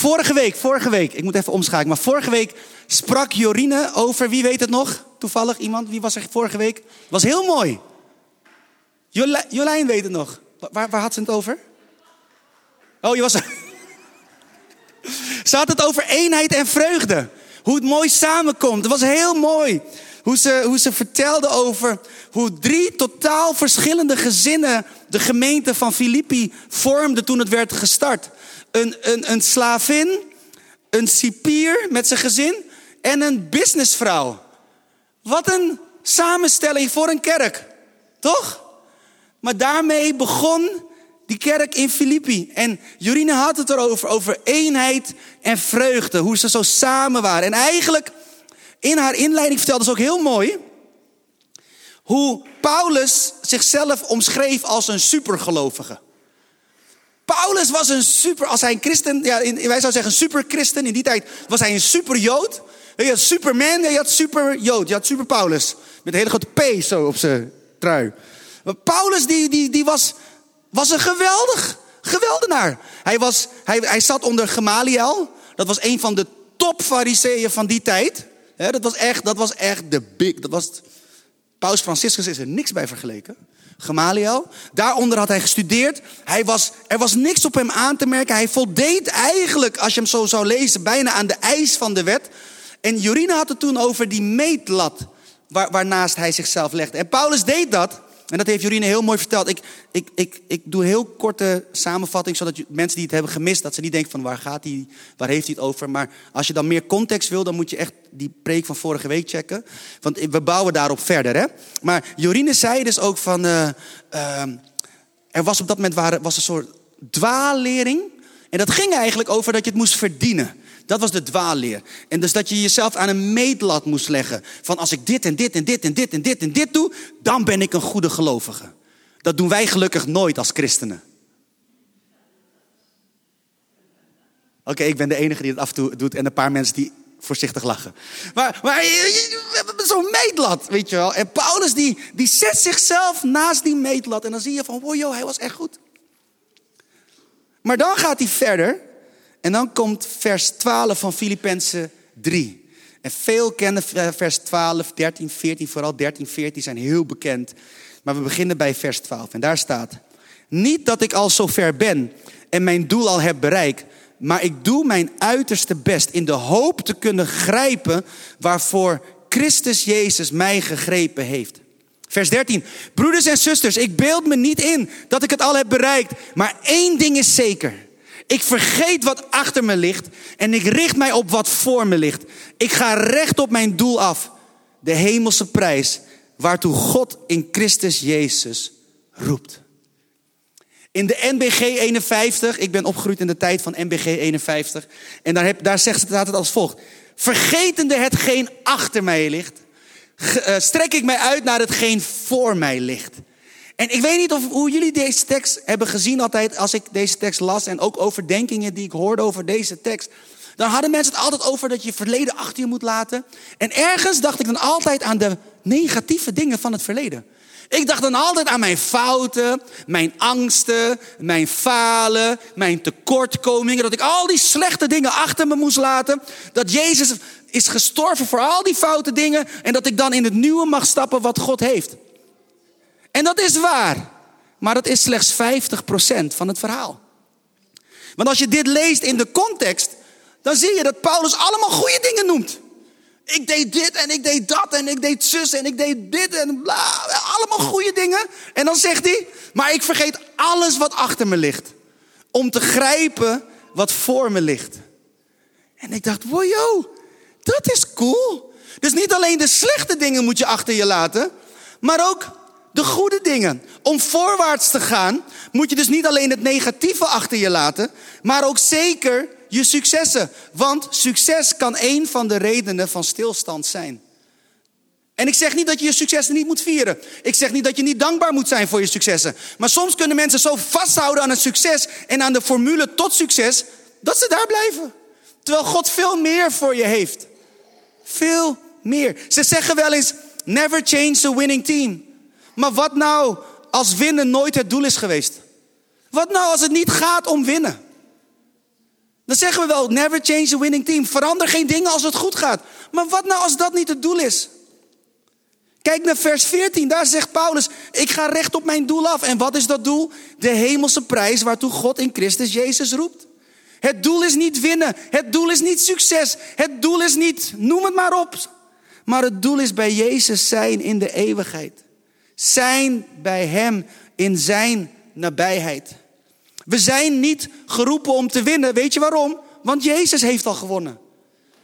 vorige week, vorige week, ik moet even omschakelen, maar vorige week sprak Jorine over, wie weet het nog? Toevallig iemand, wie was er vorige week? Was heel mooi. Jolijn, weet het nog. Waar, waar had ze het over? Oh, je was. Ze had het over eenheid en vreugde. Hoe het mooi samenkomt. Het was heel mooi. Hoe ze, hoe ze vertelde over hoe drie totaal verschillende gezinnen de gemeente van Filippi vormden toen het werd gestart. Een, een, een slavin, een cipier met zijn gezin en een businessvrouw. Wat een samenstelling voor een kerk, toch? Maar daarmee begon die kerk in Filippi. En Jorine had het erover, over eenheid en vreugde. Hoe ze zo samen waren. En eigenlijk, in haar inleiding vertelde ze ook heel mooi... hoe Paulus zichzelf omschreef als een supergelovige. Paulus was een super, als hij een christen, ja, wij zouden zeggen super christen. In die tijd was hij een super jood. Je had superman en je had super jood. Je had super Paulus. Met een hele grote P zo op zijn trui. Maar Paulus die, die, die was, was een geweldig geweldenaar. Hij, was, hij, hij zat onder Gamaliel. Dat was een van de top fariseeën van die tijd. dat, was echt, dat was echt de big. Dat was, Paus Franciscus is er niks bij vergeleken. Gamaliel. Daaronder had hij gestudeerd. Hij was, er was niks op hem aan te merken. Hij voldeed eigenlijk, als je hem zo zou lezen, bijna aan de eis van de wet. En Jorine had het toen over die meetlat waar, waarnaast hij zichzelf legde. En Paulus deed dat en dat heeft Jorine heel mooi verteld. Ik, ik, ik, ik doe een heel korte samenvatting, zodat mensen die het hebben gemist, dat ze niet denken van waar gaat hij, waar heeft hij het over. Maar als je dan meer context wil, dan moet je echt die preek van vorige week checken. Want we bouwen daarop verder. Hè? Maar Jorine zei dus ook van, uh, uh, er was op dat moment waren, was een soort dwaallering. En dat ging eigenlijk over dat je het moest verdienen. Dat was de dwaalleer. En dus dat je jezelf aan een meetlat moest leggen. Van als ik dit en dit en dit en dit en dit en dit doe, dan ben ik een goede gelovige. Dat doen wij gelukkig nooit als christenen. Oké, ik ben de enige die het af en toe doet en een paar mensen die voorzichtig lachen. Maar, maar zo'n meetlat, weet je wel. En Paulus die, die zet zichzelf naast die meetlat en dan zie je van, wow, joh, hij was echt goed. Maar dan gaat hij verder en dan komt vers 12 van Filippenzen 3. En veel kennen vers 12, 13, 14, vooral 13, 14 zijn heel bekend. Maar we beginnen bij vers 12 en daar staat: Niet dat ik al zo ver ben en mijn doel al heb bereikt, maar ik doe mijn uiterste best in de hoop te kunnen grijpen waarvoor Christus Jezus mij gegrepen heeft. Vers 13. Broeders en zusters, ik beeld me niet in dat ik het al heb bereikt, maar één ding is zeker. Ik vergeet wat achter me ligt en ik richt mij op wat voor me ligt. Ik ga recht op mijn doel af. De hemelse prijs waartoe God in Christus Jezus roept. In de NBG 51, ik ben opgegroeid in de tijd van NBG 51. En daar, heb, daar zegt, staat het als volgt. Vergetende hetgeen achter mij ligt, eh, strek ik mij uit naar hetgeen voor mij ligt. En ik weet niet of, hoe jullie deze tekst hebben gezien altijd als ik deze tekst las en ook overdenkingen die ik hoorde over deze tekst. Dan hadden mensen het altijd over dat je verleden achter je moet laten. En ergens dacht ik dan altijd aan de negatieve dingen van het verleden. Ik dacht dan altijd aan mijn fouten, mijn angsten, mijn falen, mijn tekortkomingen. Dat ik al die slechte dingen achter me moest laten. Dat Jezus is gestorven voor al die foute dingen. En dat ik dan in het nieuwe mag stappen wat God heeft. En dat is waar. Maar dat is slechts 50% van het verhaal. Want als je dit leest in de context, dan zie je dat Paulus allemaal goede dingen noemt. Ik deed dit en ik deed dat en ik deed zus en ik deed dit en bla. Allemaal goede dingen. En dan zegt hij, maar ik vergeet alles wat achter me ligt. Om te grijpen wat voor me ligt. En ik dacht, wow, dat is cool. Dus niet alleen de slechte dingen moet je achter je laten, maar ook de goede dingen. Om voorwaarts te gaan, moet je dus niet alleen het negatieve achter je laten, maar ook zeker je successen. Want succes kan een van de redenen van stilstand zijn. En ik zeg niet dat je je successen niet moet vieren. Ik zeg niet dat je niet dankbaar moet zijn voor je successen. Maar soms kunnen mensen zo vasthouden aan het succes en aan de formule tot succes, dat ze daar blijven. Terwijl God veel meer voor je heeft. Veel meer. Ze zeggen wel eens: never change the winning team. Maar wat nou als winnen nooit het doel is geweest? Wat nou als het niet gaat om winnen? Dan zeggen we wel, never change a winning team. Verander geen dingen als het goed gaat. Maar wat nou als dat niet het doel is? Kijk naar vers 14, daar zegt Paulus, ik ga recht op mijn doel af. En wat is dat doel? De hemelse prijs waartoe God in Christus Jezus roept. Het doel is niet winnen, het doel is niet succes, het doel is niet, noem het maar op. Maar het doel is bij Jezus zijn in de eeuwigheid. Zijn bij Hem in Zijn nabijheid. We zijn niet geroepen om te winnen. Weet je waarom? Want Jezus heeft al gewonnen.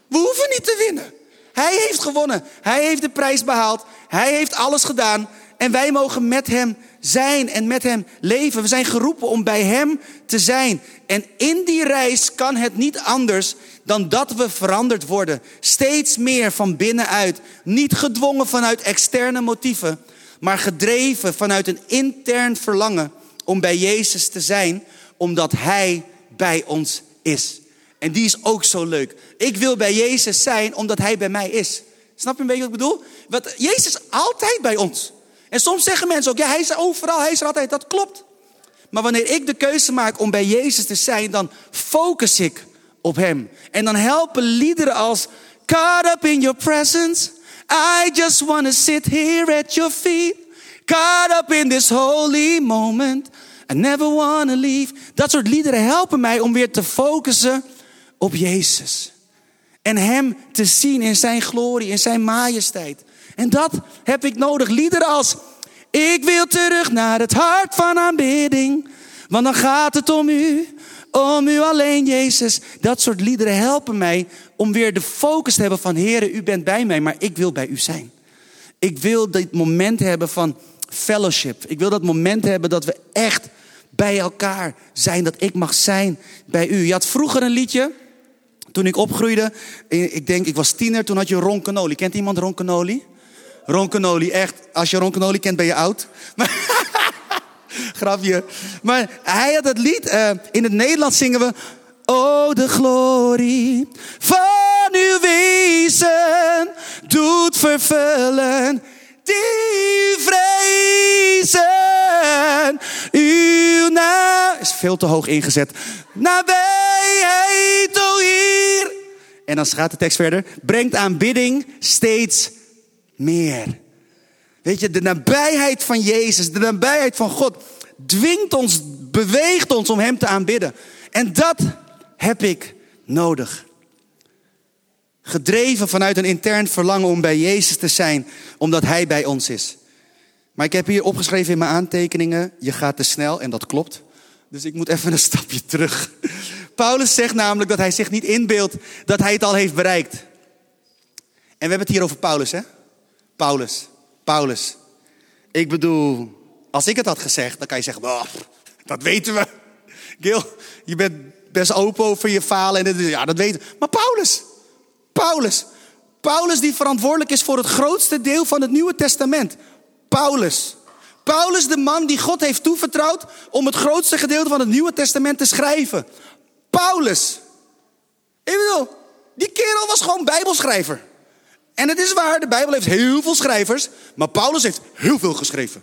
We hoeven niet te winnen. Hij heeft gewonnen. Hij heeft de prijs behaald. Hij heeft alles gedaan. En wij mogen met Hem zijn en met Hem leven. We zijn geroepen om bij Hem te zijn. En in die reis kan het niet anders dan dat we veranderd worden. Steeds meer van binnenuit. Niet gedwongen vanuit externe motieven, maar gedreven vanuit een intern verlangen om bij Jezus te zijn, omdat Hij bij ons is. En die is ook zo leuk. Ik wil bij Jezus zijn omdat Hij bij mij is. Snap je een beetje wat ik bedoel? Want Jezus is altijd bij ons. En soms zeggen mensen ook, ja, Hij is overal, Hij is er altijd. Dat klopt. Maar wanneer ik de keuze maak om bij Jezus te zijn, dan focus ik op Hem. En dan helpen liederen als Caught up in your presence. I just want to sit here at your feet. Caught up in this holy moment. I never want to leave. Dat soort liederen helpen mij om weer te focussen op Jezus. En Hem te zien in Zijn glorie, in Zijn majesteit. En dat heb ik nodig. Liederen als Ik wil terug naar het hart van aanbidding. Want dan gaat het om U. Om U alleen, Jezus. Dat soort liederen helpen mij om weer de focus te hebben van... Heere, U bent bij mij, maar ik wil bij U zijn. Ik wil dit moment hebben van fellowship. Ik wil dat moment hebben dat we echt bij elkaar zijn. Dat ik mag zijn bij u. Je had vroeger een liedje. Toen ik opgroeide. Ik denk, ik was tiener. Toen had je Ron Canoli. Kent iemand Ron Canoli? Ron Canoli, echt. Als je Ron Canoli kent, ben je oud. Maar, grapje. Maar hij had het lied. Uh, in het Nederlands zingen we. Oh, de glorie van uw wezen doet vervullen die vrezen. Uw naam is veel te hoog ingezet. Nabijheid, o hier. En dan gaat de tekst verder. Brengt aanbidding steeds meer. Weet je, de nabijheid van Jezus, de nabijheid van God, dwingt ons, beweegt ons om Hem te aanbidden. En dat heb ik nodig. Gedreven vanuit een intern verlangen om bij Jezus te zijn, omdat Hij bij ons is. Maar ik heb hier opgeschreven in mijn aantekeningen, je gaat te snel en dat klopt. Dus ik moet even een stapje terug. Paulus zegt namelijk dat hij zich niet inbeeldt dat hij het al heeft bereikt. En we hebben het hier over Paulus, hè? Paulus, Paulus. Ik bedoel, als ik het had gezegd, dan kan je zeggen, oh, dat weten we. Gil, je bent best open over je falen. En ja, dat weten we. Maar Paulus, Paulus. Paulus die verantwoordelijk is voor het grootste deel van het Nieuwe Testament. Paulus. Paulus, de man die God heeft toevertrouwd om het grootste gedeelte van het Nieuwe Testament te schrijven. Paulus. Ik bedoel, die kerel was gewoon Bijbelschrijver. En het is waar, de Bijbel heeft heel veel schrijvers, maar Paulus heeft heel veel geschreven.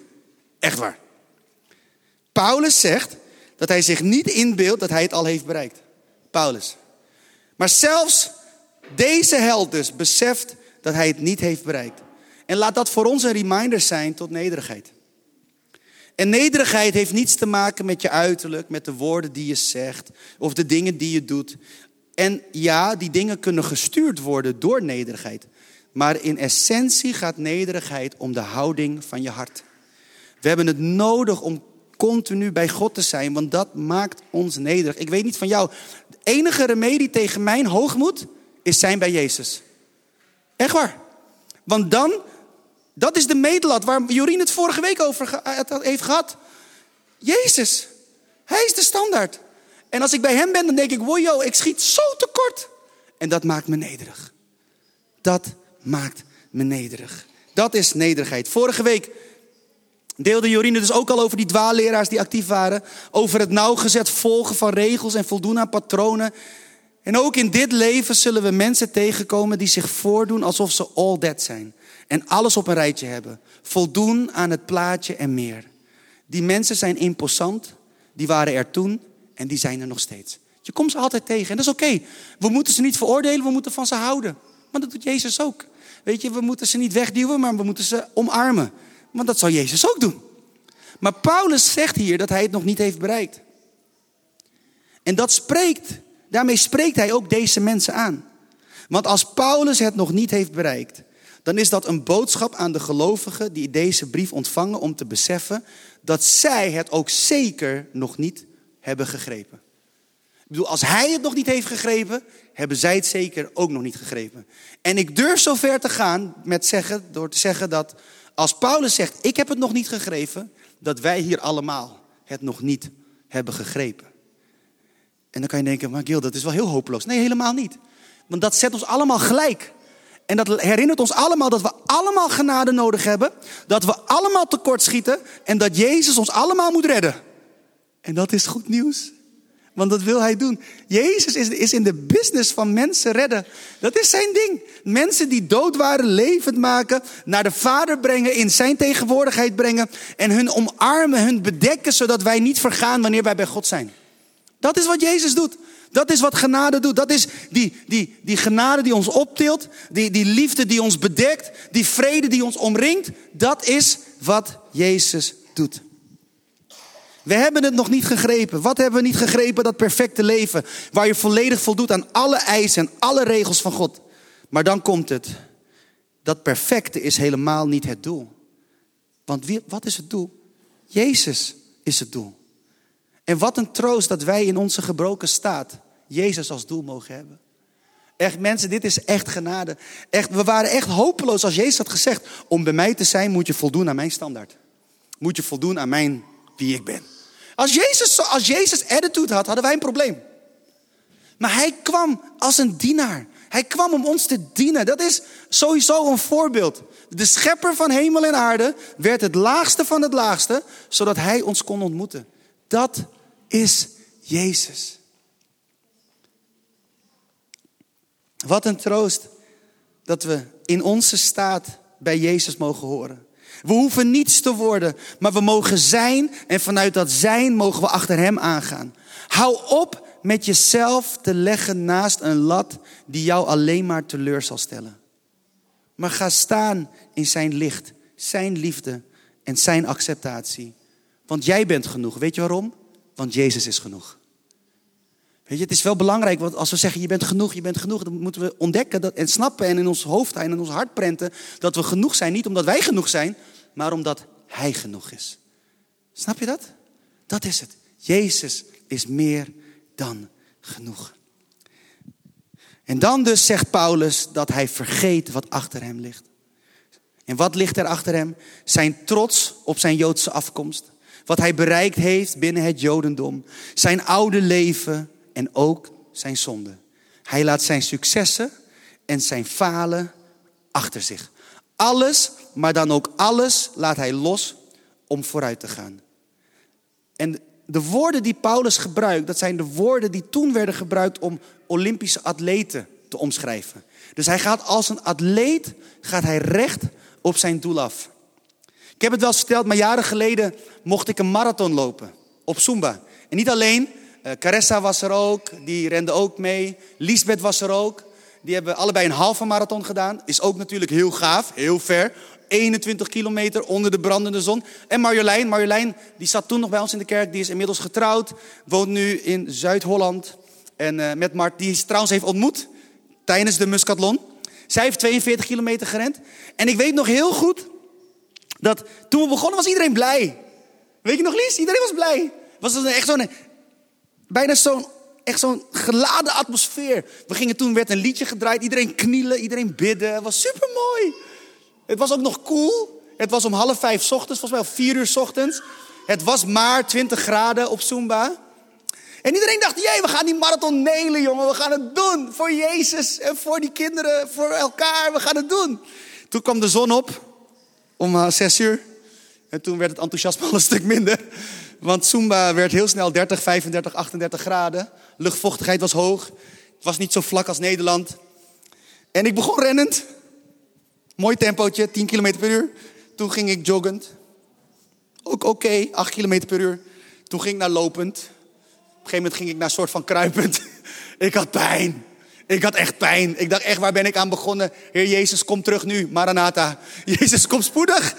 Echt waar. Paulus zegt dat hij zich niet inbeeldt dat hij het al heeft bereikt. Paulus. Maar zelfs deze held dus beseft dat hij het niet heeft bereikt. En laat dat voor ons een reminder zijn tot nederigheid. En nederigheid heeft niets te maken met je uiterlijk, met de woorden die je zegt of de dingen die je doet. En ja, die dingen kunnen gestuurd worden door nederigheid. Maar in essentie gaat nederigheid om de houding van je hart. We hebben het nodig om continu bij God te zijn, want dat maakt ons nederig. Ik weet niet van jou, de enige remedie tegen mijn hoogmoed is zijn bij Jezus. Echt waar. Want dan, dat is de medelat waar Jorien het vorige week over heeft gehad. Jezus, hij is de standaard. En als ik bij hem ben, dan denk ik, wow, ik schiet zo tekort. En dat maakt me nederig. Dat maakt me nederig. Dat is nederigheid. Vorige week deelde Jorine dus ook al over die dwaalleraars die actief waren. Over het nauwgezet volgen van regels en voldoen aan patronen. En ook in dit leven zullen we mensen tegenkomen die zich voordoen alsof ze all that zijn. En alles op een rijtje hebben. Voldoen aan het plaatje en meer. Die mensen zijn imposant. Die waren er toen en die zijn er nog steeds. Je komt ze altijd tegen en dat is oké. We moeten ze niet veroordelen, we moeten van ze houden. Maar dat doet Jezus ook. Weet je, we moeten ze niet wegduwen, maar we moeten ze omarmen. Want dat zou Jezus ook doen. Maar Paulus zegt hier dat hij het nog niet heeft bereikt. En dat spreekt, daarmee spreekt hij ook deze mensen aan. Want als Paulus het nog niet heeft bereikt, dan is dat een boodschap aan de gelovigen die deze brief ontvangen om te beseffen dat zij het ook zeker nog niet hebben gegrepen. Bedoel, als hij het nog niet heeft gegrepen, hebben zij het zeker ook nog niet gegrepen. En ik durf zo ver te gaan met zeggen, door te zeggen dat als Paulus zegt, ik heb het nog niet gegrepen, dat wij hier allemaal het nog niet hebben gegrepen. En dan kan je denken, maar Gil, dat is wel heel hopeloos. Nee, helemaal niet. Want dat zet ons allemaal gelijk. En dat herinnert ons allemaal dat we allemaal genade nodig hebben. Dat we allemaal tekortschieten. En dat Jezus ons allemaal moet redden. En dat is goed nieuws. Want dat wil hij doen. Jezus is, is in de business van mensen redden. Dat is zijn ding. Mensen die dood waren, levend maken. Naar de Vader brengen, in zijn tegenwoordigheid brengen. En hun omarmen, hun bedekken, zodat wij niet vergaan wanneer wij bij God zijn. Dat is wat Jezus doet. Dat is wat genade doet. Dat is die, die, die genade die ons optilt. Die, die liefde die ons bedekt. Die vrede die ons omringt. Dat is wat Jezus doet. We hebben het nog niet gegrepen. Wat hebben we niet gegrepen? Dat perfecte leven. Waar je volledig voldoet aan alle eisen en alle regels van God. Maar dan komt het. Dat perfecte is helemaal niet het doel. Want wie, wat is het doel? Jezus is het doel. En wat een troost dat wij in onze gebroken staat Jezus als doel mogen hebben. Echt mensen, dit is echt genade. Echt, we waren echt hopeloos als Jezus had gezegd, om bij mij te zijn moet je voldoen aan mijn standaard. Moet je voldoen aan mijn wie ik ben. Als Jezus, als Jezus attitude had, hadden wij een probleem. Maar hij kwam als een dienaar. Hij kwam om ons te dienen. Dat is sowieso een voorbeeld. De schepper van hemel en aarde werd het laagste van het laagste, zodat hij ons kon ontmoeten. Dat is Jezus. Wat een troost dat we in onze staat bij Jezus mogen horen. We hoeven niets te worden, maar we mogen zijn en vanuit dat zijn mogen we achter Hem aangaan. Hou op met jezelf te leggen naast een lat die jou alleen maar teleur zal stellen. Maar ga staan in Zijn licht, Zijn liefde en Zijn acceptatie. Want jij bent genoeg. Weet je waarom? Want Jezus is genoeg. Weet je, het is wel belangrijk, want als we zeggen je bent genoeg, je bent genoeg, dan moeten we ontdekken dat, en snappen en in ons hoofd en in ons hart prenten dat we genoeg zijn. Niet omdat wij genoeg zijn, maar omdat Hij genoeg is. Snap je dat? Dat is het. Jezus is meer dan genoeg. En dan dus zegt Paulus dat hij vergeet wat achter hem ligt. En wat ligt er achter hem? Zijn trots op zijn Joodse afkomst. Wat hij bereikt heeft binnen het Jodendom. Zijn oude leven en ook zijn zonde. Hij laat zijn successen en zijn falen achter zich. Alles, maar dan ook alles laat hij los om vooruit te gaan. En de woorden die Paulus gebruikt, dat zijn de woorden die toen werden gebruikt om Olympische atleten te omschrijven. Dus hij gaat als een atleet, gaat hij recht op zijn doel af. Ik heb het wel verteld, maar jaren geleden mocht ik een marathon lopen op Zumba. En niet alleen, Caressa was er ook, die rende ook mee. Lisbeth was er ook. Die hebben allebei een halve marathon gedaan. Is ook natuurlijk heel gaaf, heel ver. 21 kilometer onder de brandende zon. En Marjolein, Marjolein die zat toen nog bij ons in de kerk. Die is inmiddels getrouwd. Woont nu in Zuid-Holland. En uh, met Mart, die is trouwens heeft ontmoet tijdens de Muscatlon. Zij heeft 42 kilometer gerend. En ik weet nog heel goed dat toen we begonnen was iedereen blij. Weet je nog Lies? Iedereen was blij. Was het echt zo'n, bijna zo'n echt zo'n geladen atmosfeer. We gingen toen, werd een liedje gedraaid, iedereen knielen, iedereen bidden. Het was super mooi. Het was ook nog cool. Het was om half vijf ochtends, volgens mij of vier uur ochtends. Het was maar 20 graden op Zumba. En iedereen dacht, jee, we gaan die marathon nelen, jongen. We gaan het doen. Voor Jezus en voor die kinderen, voor elkaar. We gaan het doen. Toen kwam de zon op, om uh, zes uur. En toen werd het enthousiasme al een stuk minder. Want Zumba werd heel snel 30, 35, 38 graden. Luchtvochtigheid was hoog. Het was niet zo vlak als Nederland. En ik begon rennend. Mooi tempootje, 10 km per uur. Toen ging ik joggend. Ook oké, 8 km per uur. Toen ging ik naar lopend. gegeven moment ging ik naar een soort van kruipend. ik had pijn. Ik had echt pijn. Ik dacht echt, waar ben ik aan begonnen? Heer Jezus, kom terug nu. Maranatha. Jezus, kom spoedig.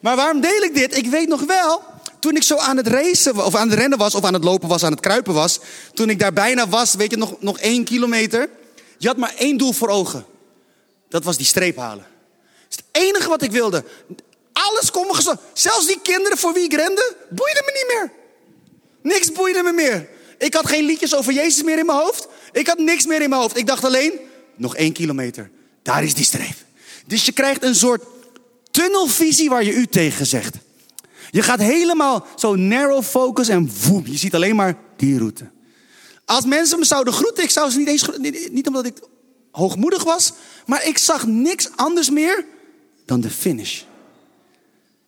Maar waarom deel ik dit? Ik weet nog wel, toen ik zo aan het racen, of aan het rennen was, of aan het lopen was, aan het kruipen was. Toen ik daar bijna was, weet je, nog, nog één kilometer. Je had maar één doel voor ogen. Dat was die streep halen. Dat is het enige wat ik wilde. Alles kon me. Zelfs die kinderen voor wie ik rende, boeide me niet meer. Niks boeide me meer. Ik had geen liedjes over Jezus meer in mijn hoofd. Ik had niks meer in mijn hoofd. Ik dacht alleen, nog één kilometer. Daar is die streep. Dus je krijgt een soort tunnelvisie waar je u tegen zegt. Je gaat helemaal zo narrow focus en woem, je ziet alleen maar die route. Als mensen me zouden groeten, ik zou ze niet eens niet omdat ik hoogmoedig was, maar ik zag niks anders meer dan de finish.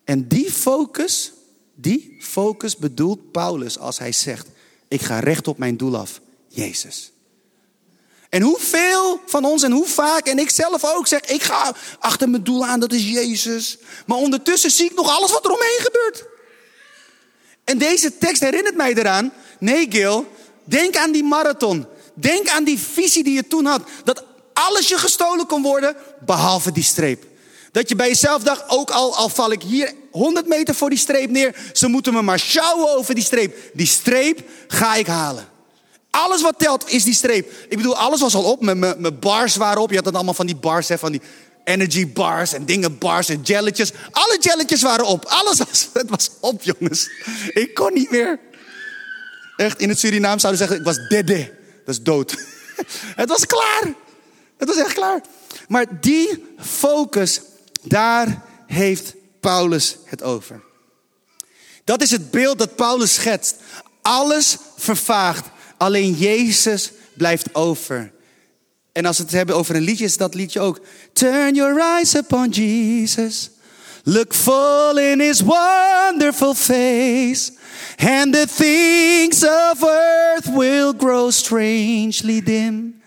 En die focus, die focus bedoelt Paulus als hij zegt: Ik ga recht op mijn doel af, Jezus. En hoeveel van ons en hoe vaak, en ik zelf ook, zeg: Ik ga achter mijn doel aan, dat is Jezus. Maar ondertussen zie ik nog alles wat er omheen gebeurt. En deze tekst herinnert mij eraan: Nee, Gil, denk aan die marathon. Denk aan die visie die je toen had. Dat alles je gestolen kon worden, behalve die streep. Dat je bij jezelf dacht, ook al, al val ik hier 100 meter voor die streep neer, ze moeten me maar sjouwen over die streep. Die streep ga ik halen. Alles wat telt is die streep. Ik bedoel, alles was al op. Mijn, bars waren op. Je had het allemaal van die bars, hè, van die energy bars en dingen bars en jelletjes. Alle jelletjes waren op. Alles was, het was op, jongens. Ik kon niet meer. Echt, in het Surinaam zouden ze zeggen, ik was dede. Dat is dood. Het was klaar. Het was echt klaar. Maar die focus daar heeft Paulus het over. Dat is het beeld dat Paulus schetst. Alles vervaagt, alleen Jezus blijft over. En als we het hebben over een liedje, is dat liedje ook. Turn your eyes upon Jesus. Look full in his wonderful face. And the things of earth will grow strangely dim.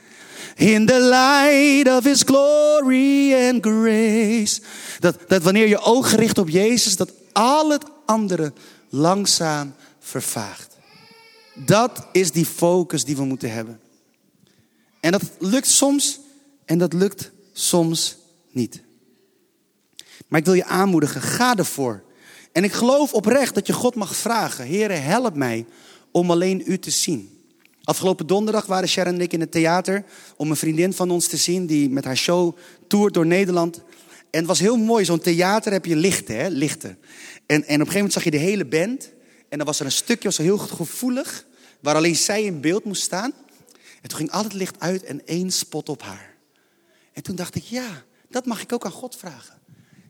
In the light of His glory and grace. Dat, dat wanneer je ogen richt op Jezus, dat al het andere langzaam vervaagt. Dat is die focus die we moeten hebben. En dat lukt soms en dat lukt soms niet. Maar ik wil je aanmoedigen, ga ervoor. En ik geloof oprecht dat je God mag vragen: Heere, help mij om alleen U te zien. Afgelopen donderdag waren Sharon en ik in het theater om een vriendin van ons te zien die met haar show toert door Nederland. En het was heel mooi, zo'n theater heb je lichten, hè? lichten. En, en op een gegeven moment zag je de hele band. En dan was er een stukje, was heel gevoelig, waar alleen zij in beeld moest staan. En toen ging al het licht uit en één spot op haar. En toen dacht ik, ja, dat mag ik ook aan God vragen.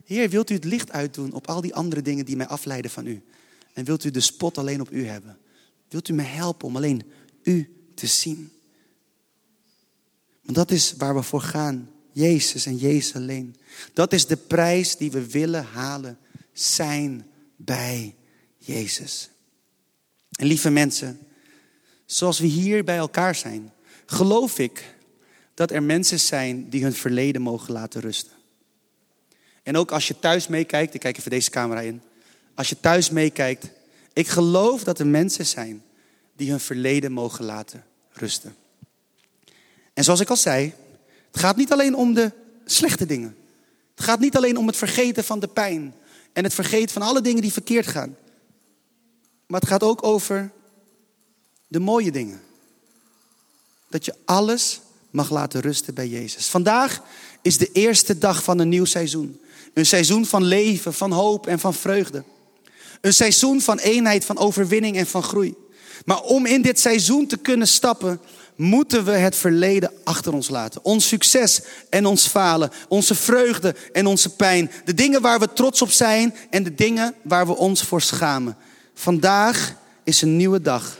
Heer, wilt u het licht uitdoen op al die andere dingen die mij afleiden van u? En wilt u de spot alleen op u hebben? Wilt u me helpen om alleen u te zien. Want dat is waar we voor gaan. Jezus en Jezus alleen. Dat is de prijs die we willen halen. Zijn bij Jezus. En lieve mensen, zoals we hier bij elkaar zijn, geloof ik dat er mensen zijn die hun verleden mogen laten rusten. En ook als je thuis meekijkt, ik kijk even deze camera in. Als je thuis meekijkt, ik geloof dat er mensen zijn die hun verleden mogen laten rusten. En zoals ik al zei, het gaat niet alleen om de slechte dingen. Het gaat niet alleen om het vergeten van de pijn en het vergeten van alle dingen die verkeerd gaan. Maar het gaat ook over de mooie dingen. Dat je alles mag laten rusten bij Jezus. Vandaag is de eerste dag van een nieuw seizoen. Een seizoen van leven, van hoop en van vreugde. Een seizoen van eenheid, van overwinning en van groei. Maar om in dit seizoen te kunnen stappen, moeten we het verleden achter ons laten. Ons succes en ons falen, onze vreugde en onze pijn, de dingen waar we trots op zijn en de dingen waar we ons voor schamen. Vandaag is een nieuwe dag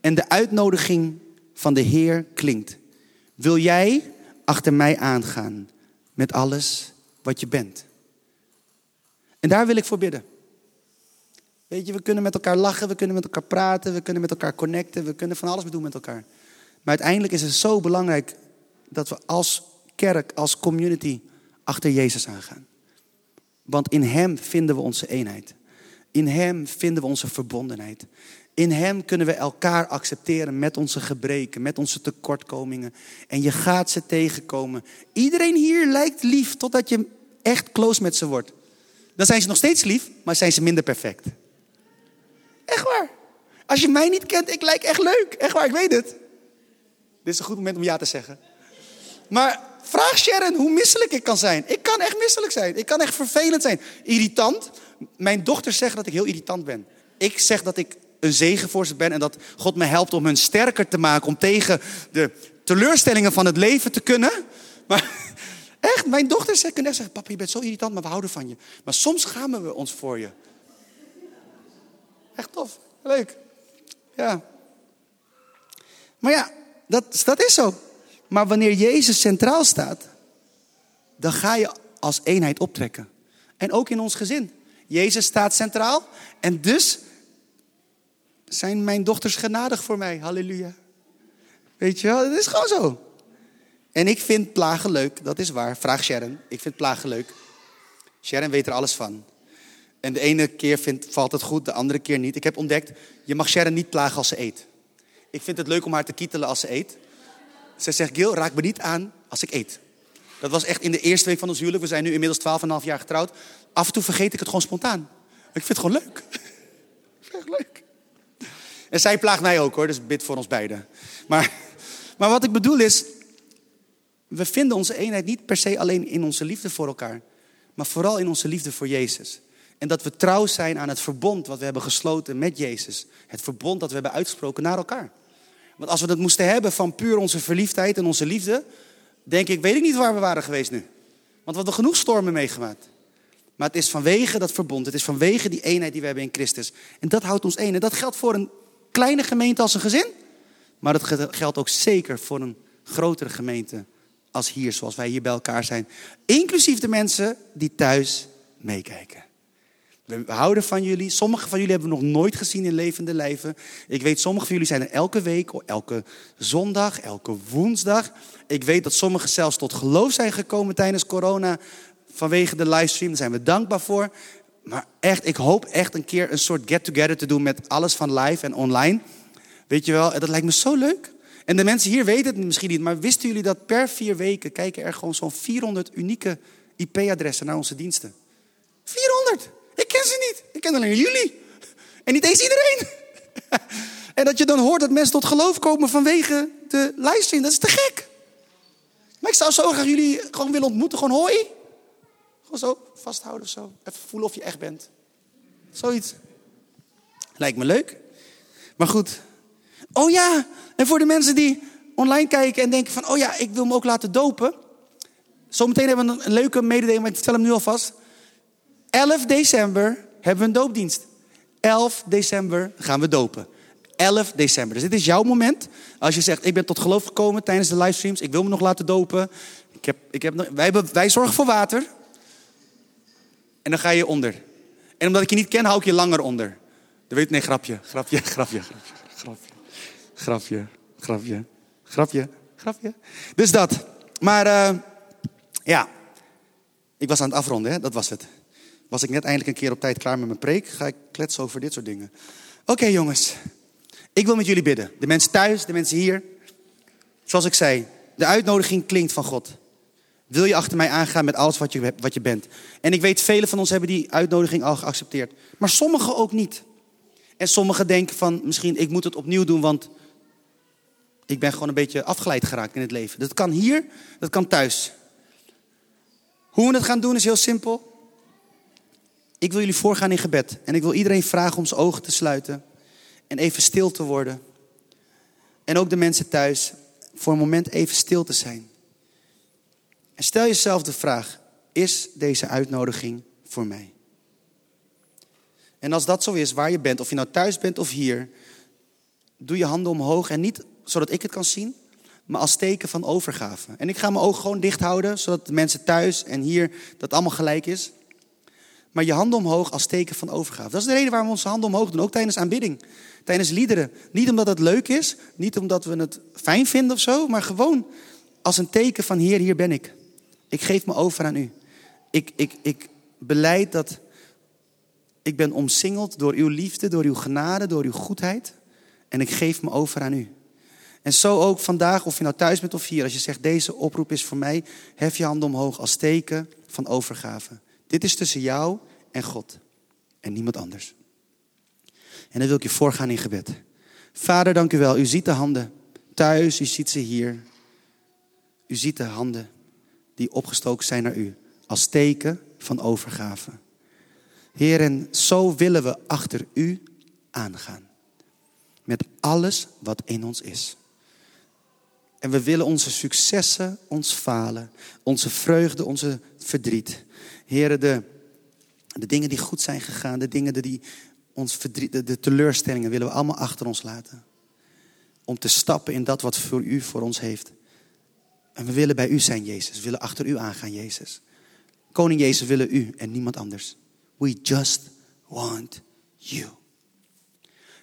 en de uitnodiging van de Heer klinkt. Wil jij achter mij aangaan met alles wat je bent? En daar wil ik voor bidden. Weet je, we kunnen met elkaar lachen, we kunnen met elkaar praten, we kunnen met elkaar connecten, we kunnen van alles doen met elkaar. Maar uiteindelijk is het zo belangrijk dat we als kerk, als community achter Jezus aangaan. Want in Hem vinden we onze eenheid. In Hem vinden we onze verbondenheid. In Hem kunnen we elkaar accepteren met onze gebreken, met onze tekortkomingen. En je gaat ze tegenkomen. Iedereen hier lijkt lief totdat je echt close met ze wordt. Dan zijn ze nog steeds lief, maar zijn ze minder perfect. Echt waar. Als je mij niet kent, ik lijk echt leuk. Echt waar, ik weet het. Dit is een goed moment om ja te zeggen. Maar vraag Sharon hoe misselijk ik kan zijn. Ik kan echt misselijk zijn. Ik kan echt vervelend zijn. Irritant. Mijn dochters zeggen dat ik heel irritant ben. Ik zeg dat ik een zegen voor ze ben en dat God me helpt om hun sterker te maken. Om tegen de teleurstellingen van het leven te kunnen. Maar echt, mijn dochters kunnen echt zeggen: Papa, je bent zo irritant, maar we houden van je. Maar soms schamen we ons voor je. Echt tof. Leuk. Ja. Maar ja, dat, dat is zo. Maar wanneer Jezus centraal staat, dan ga je als eenheid optrekken. En ook in ons gezin. Jezus staat centraal en dus zijn mijn dochters genadig voor mij. Halleluja. Weet je wel, dat is gewoon zo. En ik vind plagen leuk, dat is waar. Vraag Sharon. Ik vind plagen leuk. Sharon weet er alles van. En de ene keer vindt, valt het goed, de andere keer niet. Ik heb ontdekt, je mag Sharon niet plagen als ze eet. Ik vind het leuk om haar te kietelen als ze eet. Ze zegt, Gil, raak me niet aan als ik eet. Dat was echt in de eerste week van ons huwelijk. We zijn nu inmiddels 12,5 jaar getrouwd. Af en toe vergeet ik het gewoon spontaan. Ik vind het gewoon leuk. Echt leuk. En zij plaagt mij ook hoor, dus bid voor ons beiden. Maar, maar wat ik bedoel is, we vinden onze eenheid niet per se alleen in onze liefde voor elkaar. Maar vooral in onze liefde voor Jezus. En dat we trouw zijn aan het verbond wat we hebben gesloten met Jezus. Het verbond dat we hebben uitgesproken naar elkaar. Want als we dat moesten hebben van puur onze verliefdheid en onze liefde, denk ik, weet ik niet waar we waren geweest nu. Want we hadden genoeg stormen meegemaakt. Maar het is vanwege dat verbond, het is vanwege die eenheid die we hebben in Christus. En dat houdt ons één. En dat geldt voor een kleine gemeente als een gezin. Maar dat geldt ook zeker voor een grotere gemeente als hier, zoals wij hier bij elkaar zijn. Inclusief de mensen die thuis meekijken. We houden van jullie. Sommigen van jullie hebben we nog nooit gezien in levende lijven. Ik weet, sommigen van jullie zijn er elke week, elke zondag, elke woensdag. Ik weet dat sommigen zelfs tot geloof zijn gekomen tijdens corona vanwege de livestream. Daar zijn we dankbaar voor. Maar echt, ik hoop echt een keer een soort get-together te doen met alles van live en online. Weet je wel, dat lijkt me zo leuk. En de mensen hier weten het misschien niet, maar wisten jullie dat per vier weken kijken er gewoon zo'n 400 unieke IP-adressen naar onze diensten? 400! Ik ken ze niet. Ik ken alleen jullie. En niet eens iedereen. en dat je dan hoort dat mensen tot geloof komen vanwege de livestream. Dat is te gek. Maar ik zou zo graag jullie gewoon willen ontmoeten. Gewoon hoi. Gewoon zo vasthouden of zo. Even voelen of je echt bent. Zoiets. Lijkt me leuk. Maar goed. Oh ja, en voor de mensen die online kijken en denken van... oh ja, ik wil me ook laten dopen. Zometeen hebben we een leuke mededeling, maar ik vertel hem nu alvast. 11 december hebben we een doopdienst. 11 december gaan we dopen. 11 december. Dus dit is jouw moment. Als je zegt, ik ben tot geloof gekomen tijdens de livestreams. Ik wil me nog laten dopen. Ik heb, ik heb, wij, hebben, wij zorgen voor water. En dan ga je onder. En omdat ik je niet ken, hou ik je langer onder. Dat weet nee, grapje, grapje, grapje, grapje, grapje, grapje, grapje, grapje, grapje. Dus dat. Maar uh, ja, ik was aan het afronden, hè? dat was het was ik net eindelijk een keer op tijd klaar met mijn preek. Ga ik kletsen over dit soort dingen. Oké jongens, ik wil met jullie bidden. De mensen thuis, de mensen hier. Zoals ik zei, de uitnodiging klinkt van God. Wil je achter mij aangaan met alles wat je, wat je bent? En ik weet, velen van ons hebben die uitnodiging al geaccepteerd. Maar sommigen ook niet. En sommigen denken van, misschien ik moet het opnieuw doen, want ik ben gewoon een beetje afgeleid geraakt in het leven. Dat kan hier, dat kan thuis. Hoe we het gaan doen is heel simpel. Ik wil jullie voorgaan in gebed. En ik wil iedereen vragen om zijn ogen te sluiten. En even stil te worden. En ook de mensen thuis voor een moment even stil te zijn. En stel jezelf de vraag: is deze uitnodiging voor mij? En als dat zo is, waar je bent, of je nou thuis bent of hier, doe je handen omhoog en niet zodat ik het kan zien, maar als teken van overgave. En ik ga mijn ogen gewoon dicht houden, zodat de mensen thuis en hier dat allemaal gelijk is maar je handen omhoog als teken van overgave. Dat is de reden waarom we onze handen omhoog doen, ook tijdens aanbidding, tijdens liederen. Niet omdat het leuk is, niet omdat we het fijn vinden of zo, maar gewoon als een teken van Heer, hier ben ik. Ik geef me over aan u. Ik, ik, ik beleid dat Ik ben omsingeld door uw liefde, door uw genade, door uw goedheid. En ik geef me over aan u. En zo ook vandaag, of je nou thuis bent of hier, als je zegt deze oproep is voor mij, hef je handen omhoog als teken van overgave. Dit is tussen jou en God en niemand anders. En dan wil ik je voorgaan in gebed. Vader, dank u wel. U ziet de handen thuis, u ziet ze hier. U ziet de handen die opgestoken zijn naar u als teken van overgave. Heer, en zo willen we achter u aangaan. Met alles wat in ons is. En we willen onze successen, ons falen, onze vreugde, onze verdriet. Heren, de, de dingen die goed zijn gegaan, de dingen die ons verdriet, de, teleurstellingen willen we allemaal achter ons laten. Om te stappen in dat wat voor u voor ons heeft. En we willen bij u zijn, Jezus. We willen achter u aangaan, Jezus. Koning Jezus, willen u en niemand anders. We just want you.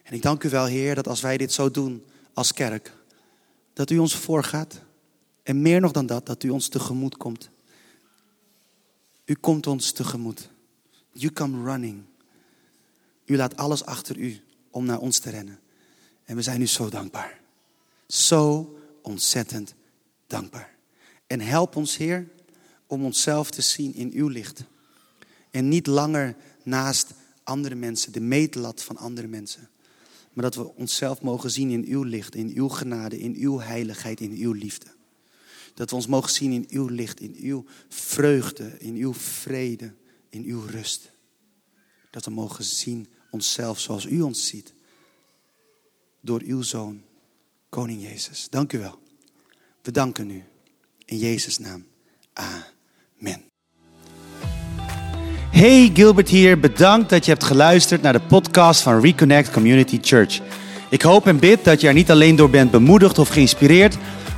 En ik dank u wel, Heer, dat als wij dit zo doen als kerk, dat u ons voorgaat. En meer nog dan dat, dat u ons tegemoet komt. U komt ons tegemoet. You come running. U laat alles achter u om naar ons te rennen. En we zijn u zo dankbaar. Zo ontzettend dankbaar. En help ons, Heer, om onszelf te zien in uw licht. En niet langer naast andere mensen, de meetlat van andere mensen. Maar dat we onszelf mogen zien in uw licht, in uw genade, in uw heiligheid, in uw liefde. Dat we ons mogen zien in uw licht, in uw vreugde, in uw vrede, in uw rust. Dat we mogen zien onszelf zoals u ons ziet. Door uw Zoon, Koning Jezus. Dank u wel. We danken u. In Jezus' naam. Amen. Hey Gilbert hier, bedankt dat je hebt geluisterd naar de podcast van Reconnect Community Church. Ik hoop en bid dat je er niet alleen door bent bemoedigd of geïnspireerd,